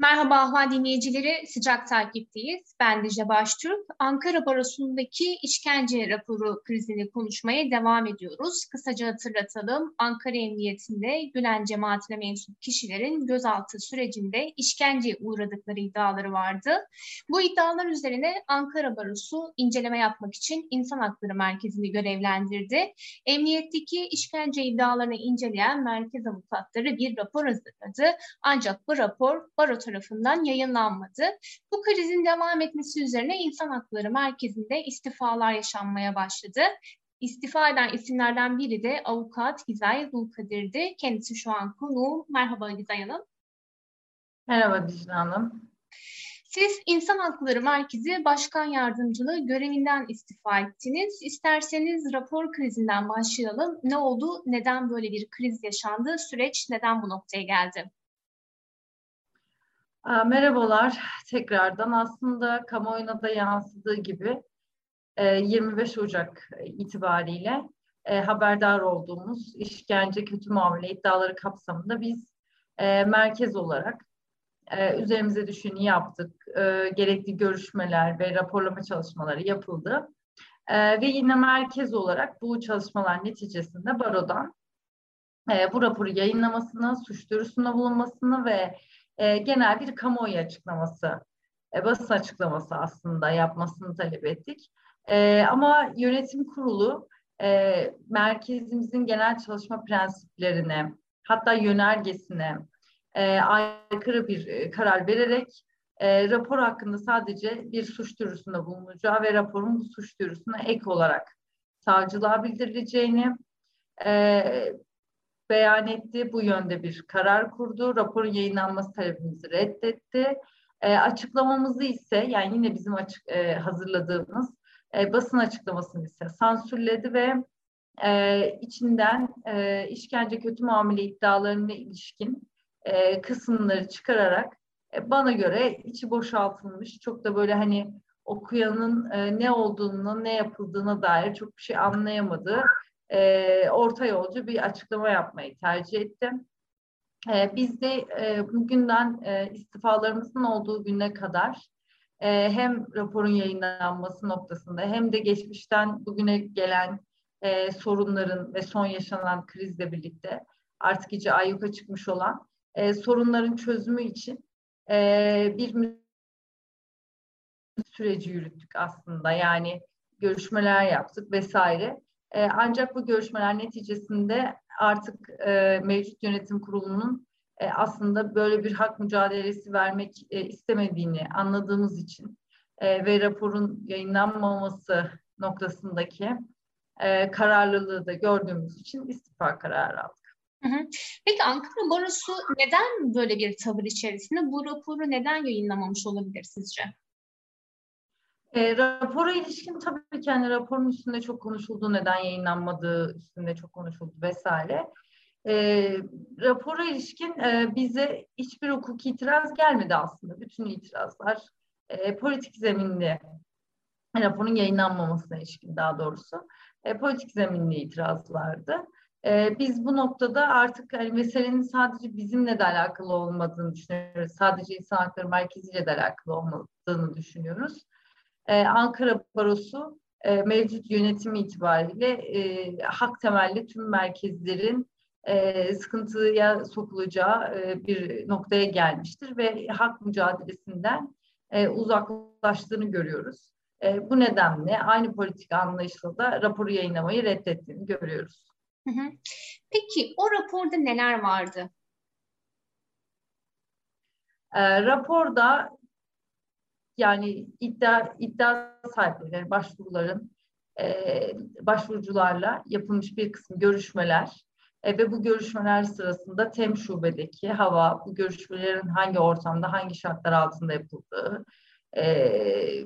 Merhaba Ahval dinleyicileri, sıcak takipteyiz. Ben Dicle Baştürk. Ankara Barosu'ndaki işkence raporu krizini konuşmaya devam ediyoruz. Kısaca hatırlatalım, Ankara Emniyetinde Gülen cemaatine mensup kişilerin gözaltı sürecinde işkence uğradıkları iddiaları vardı. Bu iddialar üzerine Ankara Barosu inceleme yapmak için İnsan Hakları Merkezi'ni görevlendirdi. Emniyetteki işkence iddialarını inceleyen merkez avukatları bir rapor hazırladı. Ancak bu rapor baro tarafından yayınlanmadı. Bu krizin devam etmesi üzerine İnsan Hakları Merkezi'nde istifalar yaşanmaya başladı. İstifa eden isimlerden biri de avukat Gizay Zulkadir'di. Kendisi şu an konuğum. Merhaba Gizay Hanım. Merhaba Dicle Hanım. Siz İnsan Hakları Merkezi Başkan Yardımcılığı görevinden istifa ettiniz. İsterseniz rapor krizinden başlayalım. Ne oldu? Neden böyle bir kriz yaşandı? Süreç neden bu noktaya geldi? Merhabalar tekrardan. Aslında kamuoyuna da yansıdığı gibi 25 e, Ocak itibariyle e, haberdar olduğumuz işkence, kötü muamele iddiaları kapsamında biz e, merkez olarak üzerimize düşeni yaptık. Gerekli görüşmeler ve raporlama çalışmaları yapıldı. Ve yine merkez olarak bu çalışmalar neticesinde barodan bu raporu yayınlamasını, suç duyurusunda bulunmasını ve e, genel bir kamuoyu açıklaması, e, basın açıklaması aslında yapmasını talep ettik. E, ama yönetim kurulu e, merkezimizin genel çalışma prensiplerine, hatta yönergesine e, aykırı bir e, karar vererek e, rapor hakkında sadece bir suç duyurusunda bulunacağı ve raporun bu suç duyurusuna ek olarak savcılığa bildirileceğini, e, beyan etti. Bu yönde bir karar kurdu. Raporun yayınlanması talebimizi reddetti. E, açıklamamızı ise yani yine bizim açık e, hazırladığımız e, basın açıklamasını ise sansürledi ve e, içinden e, işkence kötü muamele iddialarına ilişkin e, kısımları çıkararak e, bana göre içi boşaltılmış çok da böyle hani okuyanın e, ne olduğunu ne yapıldığına dair çok bir şey anlayamadığı e, orta yolcu bir açıklama yapmayı tercih ettim. E, biz de e, bugünden e, istifalarımızın olduğu güne kadar e, hem raporun yayınlanması noktasında hem de geçmişten bugüne gelen e, sorunların ve son yaşanan krizle birlikte artık iyice ayyuka çıkmış olan e, sorunların çözümü için e, bir süreci yürüttük aslında. Yani görüşmeler yaptık vesaire. E, ancak bu görüşmeler neticesinde artık e, mevcut yönetim kurulunun e, aslında böyle bir hak mücadelesi vermek e, istemediğini anladığımız için e, ve raporun yayınlanmaması noktasındaki e, kararlılığı da gördüğümüz için istifa kararı aldık. Peki Ankara Barosu neden böyle bir tavır içerisinde? Bu raporu neden yayınlamamış olabilir sizce? E, rapora ilişkin tabii ki hani raporun üstünde çok konuşuldu, neden yayınlanmadığı üstünde çok konuşuldu vesaire. E, rapora ilişkin e, bize hiçbir hukuki itiraz gelmedi aslında. Bütün itirazlar e, politik zeminli raporun yayınlanmamasına ilişkin daha doğrusu e, politik zeminli itirazlardı. E, biz bu noktada artık hani meselenin sadece bizimle de alakalı olmadığını düşünüyoruz. Sadece İnsan Hakları Merkezi ile de alakalı olmadığını düşünüyoruz e, Ankara Barosu e, mevcut yönetim itibariyle e, hak temelli tüm merkezlerin e, sıkıntıya sokulacağı e, bir noktaya gelmiştir ve hak mücadelesinden e, uzaklaştığını görüyoruz. E, bu nedenle aynı politika anlayışla da raporu yayınlamayı reddettiğini görüyoruz. Peki o raporda neler vardı? E, raporda yani iddia iddia sahipleri, başvuruların e, başvurucularla yapılmış bir kısım görüşmeler e, ve bu görüşmeler sırasında TEM şubedeki hava, bu görüşmelerin hangi ortamda, hangi şartlar altında yapıldığı, e,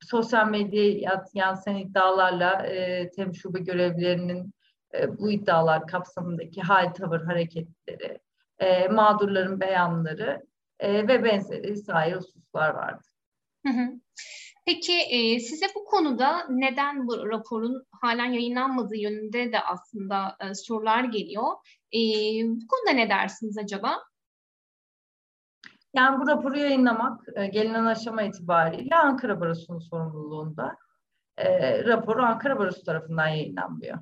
sosyal medyaya yansıyan iddialarla e, TEM şube görevlilerinin e, bu iddialar kapsamındaki hal, tavır, hareketleri, e, mağdurların beyanları e, ve benzeri sair hususlar vardı. Peki e, size bu konuda neden bu raporun halen yayınlanmadığı yönünde de aslında e, sorular geliyor. E, bu konuda ne dersiniz acaba? Yani bu raporu yayınlamak e, gelinen aşama itibariyle Ankara Barosu'nun sorumluluğunda. E, raporu Ankara Barosu tarafından yayınlanmıyor.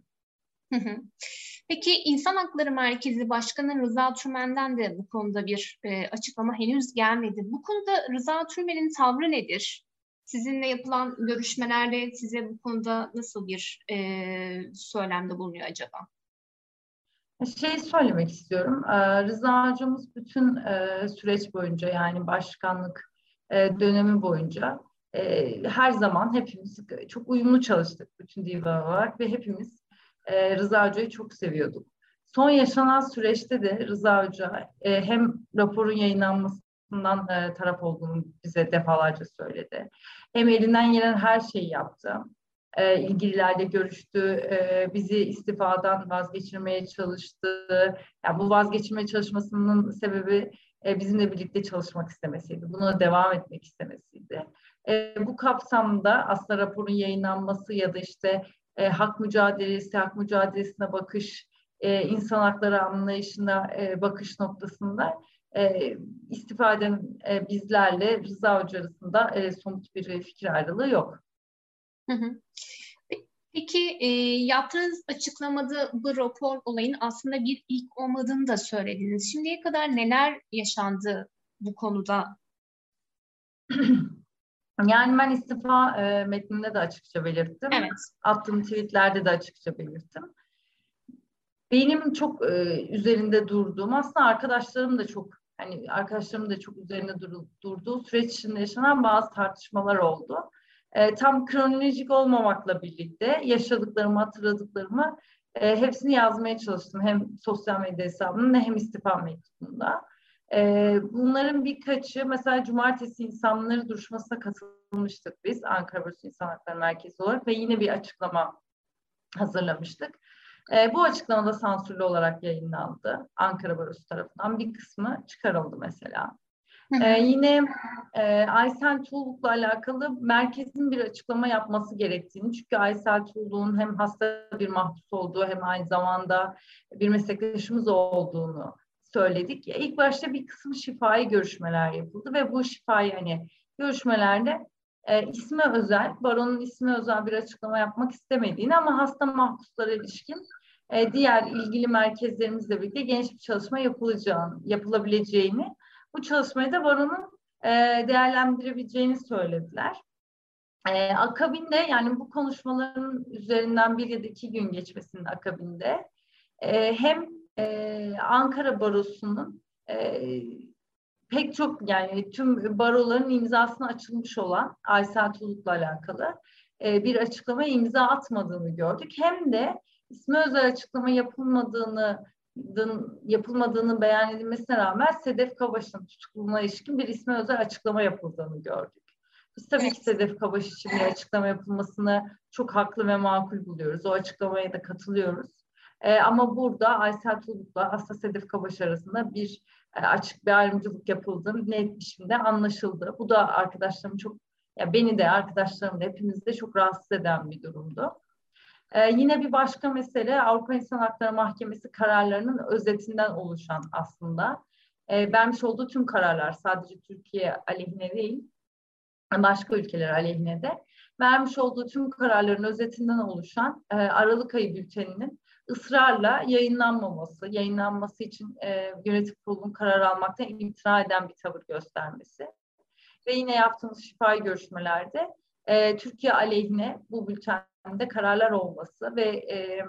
Peki İnsan Hakları Merkezi Başkanı Rıza Türmen'den de bu konuda bir e, açıklama henüz gelmedi. Bu konuda Rıza Türmen'in tavrı nedir? Sizinle yapılan görüşmelerde size bu konuda nasıl bir e, söylemde bulunuyor acaba? Şey söylemek istiyorum. Ee, Rıza hocamız bütün e, süreç boyunca yani başkanlık e, dönemi boyunca e, her zaman hepimiz çok uyumlu çalıştık bütün divan olarak ve hepimiz Rıza Hoca'yı çok seviyorduk. Son yaşanan süreçte de Rıza Hoca hem raporun yayınlanmasından taraf olduğunu bize defalarca söyledi. Hem elinden gelen her şeyi yaptı e, ilgililerle görüştü, e, bizi istifadan vazgeçirmeye çalıştı. Yani bu vazgeçirmeye çalışmasının sebebi e, bizimle birlikte çalışmak istemesiydi. Buna devam etmek istemesiydi. E, bu kapsamda aslında raporun yayınlanması ya da işte e, hak mücadelesi, hak mücadelesine bakış, e, insan hakları anlayışına e, bakış noktasında e, istifaden e, bizlerle Rıza Hoca arasında e, somut bir fikir ayrılığı yok. Peki e, yaptığınız açıklamada bu rapor olayın aslında bir ilk olmadığını da söylediniz. Şimdiye kadar neler yaşandı bu konuda? Yani ben istifa e, metninde de açıkça belirttim. Evet. Attığım tweetlerde de açıkça belirttim. Benim çok e, üzerinde durduğum, aslında arkadaşlarım da çok, hani arkadaşlarım da çok üzerinde dur, durduğu süreç içinde yaşanan bazı tartışmalar oldu e, tam kronolojik olmamakla birlikte yaşadıklarımı, hatırladıklarımı e, hepsini yazmaya çalıştım. Hem sosyal medya hesabımda hem istifa mektubunda. E, bunların birkaçı mesela cumartesi insanları duruşmasına katılmıştık biz Ankara Barosu İnsan Hakları Merkezi olarak ve yine bir açıklama hazırlamıştık. E, bu açıklamada sansürlü olarak yayınlandı Ankara Barosu tarafından. Bir kısmı çıkarıldı mesela. Ee, yine e, Aysel Tuğluk'la alakalı merkezin bir açıklama yapması gerektiğini çünkü Aysel Tuğluk'un hem hasta bir mahpus olduğu hem aynı zamanda bir meslektaşımız olduğunu söyledik. İlk başta bir kısım şifai görüşmeler yapıldı ve bu şifai hani görüşmelerde e, isme özel, baronun isme özel bir açıklama yapmak istemediğini ama hasta mahpuslara ilişkin e, diğer ilgili merkezlerimizle birlikte genç bir çalışma yapılacağını, yapılabileceğini bu çalışmayı da baronun e, değerlendirebileceğini söylediler. E, akabinde yani bu konuşmaların üzerinden bir ya da iki gün geçmesinin akabinde e, hem e, Ankara Barosu'nun e, pek çok yani tüm baroların imzasına açılmış olan Aysel Tuluk'la alakalı e, bir açıklama imza atmadığını gördük. Hem de ismi özel açıklama yapılmadığını yapılmadığını beyan edilmesine rağmen Sedef Kabaş'ın tutukluluğuna ilişkin bir isme özel açıklama yapıldığını gördük. Biz tabii evet. ki Sedef Kabaş için bir açıklama yapılmasını çok haklı ve makul buluyoruz. O açıklamaya da katılıyoruz. Ee, ama burada Aysel Tuluk'la Asla Sedef Kabaş arasında bir e, açık bir ayrımcılık yapıldığı net biçimde anlaşıldı. Bu da arkadaşlarım çok, ya beni de arkadaşlarım da hepimizi de çok rahatsız eden bir durumdu. Ee, yine bir başka mesele Avrupa İnsan Hakları Mahkemesi kararlarının özetinden oluşan aslında. Ee, vermiş olduğu tüm kararlar sadece Türkiye aleyhine değil, başka ülkeler aleyhine de vermiş olduğu tüm kararların özetinden oluşan e, Aralık ayı bülteninin ısrarla yayınlanmaması, yayınlanması için e, yönetim kurulunun karar almaktan imtina eden bir tavır göstermesi. Ve yine yaptığımız şifai görüşmelerde e, Türkiye aleyhine bu bülten de kararlar olması ve e,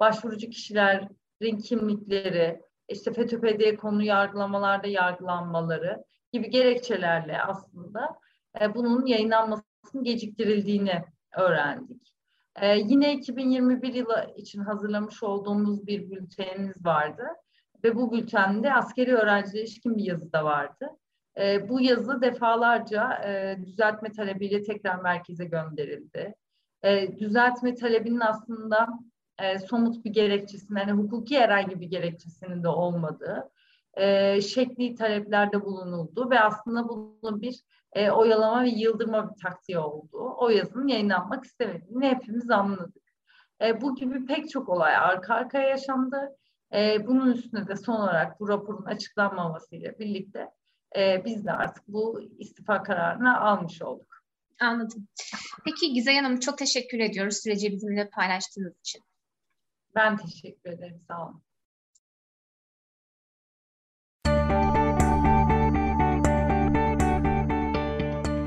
başvurucu kişilerin kimlikleri, işte FETÖ-PD konu yargılamalarda yargılanmaları gibi gerekçelerle aslında e, bunun yayınlanmasının geciktirildiğini öğrendik. E, yine 2021 yılı için hazırlamış olduğumuz bir bültenimiz vardı. Ve bu bültende askeri öğrencilere ilişkin bir yazı da vardı. E, bu yazı defalarca e, düzeltme talebiyle tekrar merkeze gönderildi. E, düzeltme talebinin aslında e, somut bir gerekçesinin, yani hukuki herhangi bir gerekçesinin de olmadığı e, şekli taleplerde bulunuldu. Ve aslında bunun bir e, oyalama ve yıldırma bir taktiği oldu. O yazının yayınlanmak istemediğini hepimiz anladık. E, bu gibi pek çok olay arka arkaya yaşandı. E, bunun üstüne de son olarak bu raporun açıklanmamasıyla birlikte e, biz de artık bu istifa kararını almış olduk. Anladım. Peki Gizay Hanım çok teşekkür ediyoruz süreci bizimle paylaştığınız için. Ben teşekkür ederim. Sağ olun.